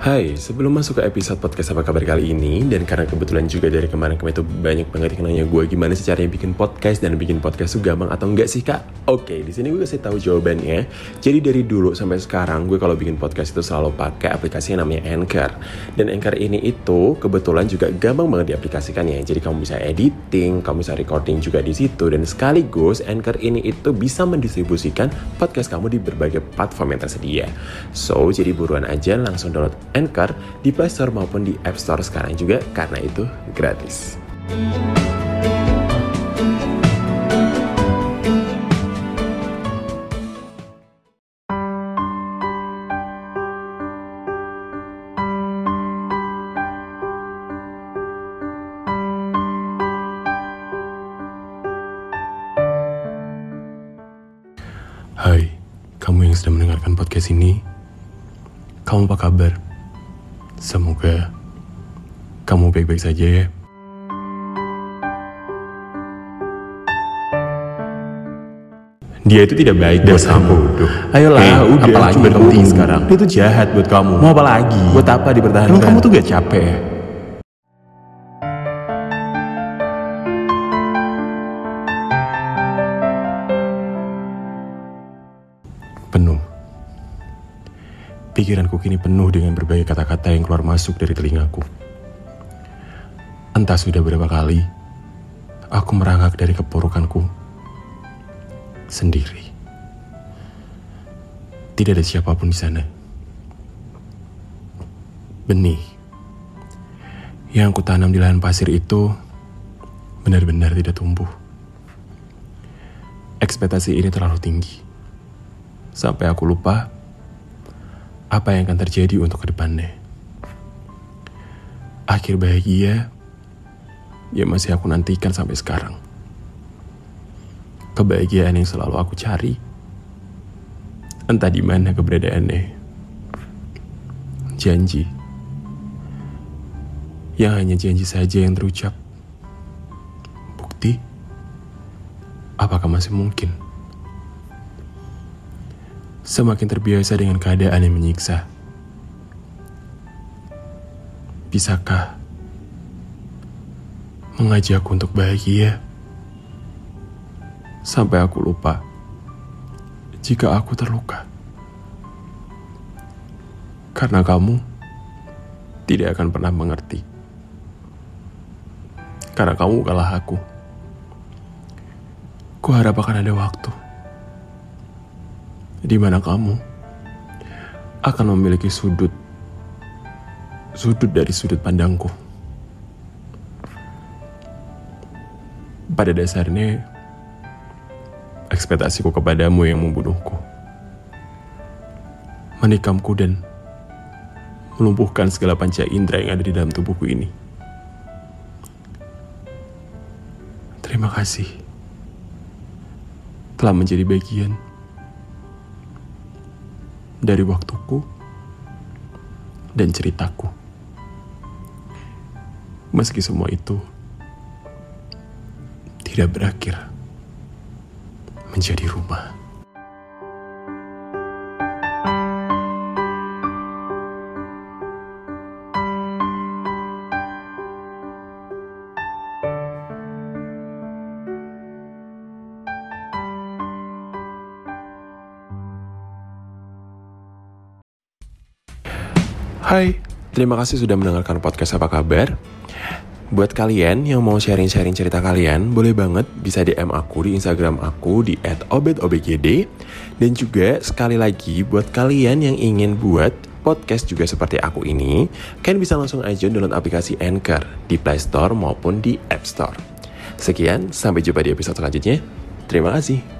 Hai, sebelum masuk ke episode podcast apa kabar kali ini Dan karena kebetulan juga dari kemarin-kemarin itu banyak banget yang nanya gue Gimana sih caranya bikin podcast dan bikin podcast itu gampang atau enggak sih kak? Oke, di sini gue kasih tahu jawabannya. Jadi dari dulu sampai sekarang gue kalau bikin podcast itu selalu pakai aplikasi yang namanya Anchor. Dan Anchor ini itu kebetulan juga gampang banget diaplikasikannya Jadi kamu bisa editing, kamu bisa recording juga di situ. Dan sekaligus Anchor ini itu bisa mendistribusikan podcast kamu di berbagai platform yang tersedia. So, jadi buruan aja langsung download Anchor di Play Store maupun di App Store sekarang juga karena itu gratis. Hai, kamu yang sedang mendengarkan podcast ini, kamu apa kabar? Semoga kamu baik-baik saja ya. Dia itu tidak baik buat kamu. Ayolah, Hey, udah. apalagi tunggu. sekarang? Dia itu jahat buat kamu. Mau apa lagi? Buat apa dipertahankan? Emang kamu tuh gak capek ya? Pikiranku kini penuh dengan berbagai kata-kata yang keluar masuk dari telingaku. Entah sudah berapa kali aku merangkak dari kepurukanku sendiri. Tidak ada siapa pun di sana. Benih yang aku tanam di lahan pasir itu benar-benar tidak tumbuh. Ekspektasi ini terlalu tinggi sampai aku lupa apa yang akan terjadi untuk ke depannya. Akhir bahagia yang masih aku nantikan sampai sekarang. Kebahagiaan yang selalu aku cari, entah di mana keberadaannya. Janji yang hanya janji saja yang terucap. Bukti, apakah masih mungkin? Semakin terbiasa dengan keadaan yang menyiksa. Bisakah mengajakku untuk bahagia sampai aku lupa jika aku terluka? Karena kamu tidak akan pernah mengerti. Karena kamu kalah aku. Kuharap akan ada waktu di mana kamu akan memiliki sudut sudut dari sudut pandangku. Pada dasarnya ekspektasiku kepadamu yang membunuhku. Menikamku dan melumpuhkan segala panca indera yang ada di dalam tubuhku ini. Terima kasih telah menjadi bagian dari waktuku dan ceritaku. Meski semua itu tidak berakhir menjadi rumah. Hai, terima kasih sudah mendengarkan podcast apa kabar. Buat kalian yang mau sharing-sharing cerita kalian, boleh banget bisa DM aku di Instagram aku di @obetobgd dan juga sekali lagi buat kalian yang ingin buat podcast juga seperti aku ini, kalian bisa langsung aja download aplikasi Anchor di Play Store maupun di App Store. Sekian, sampai jumpa di episode selanjutnya. Terima kasih.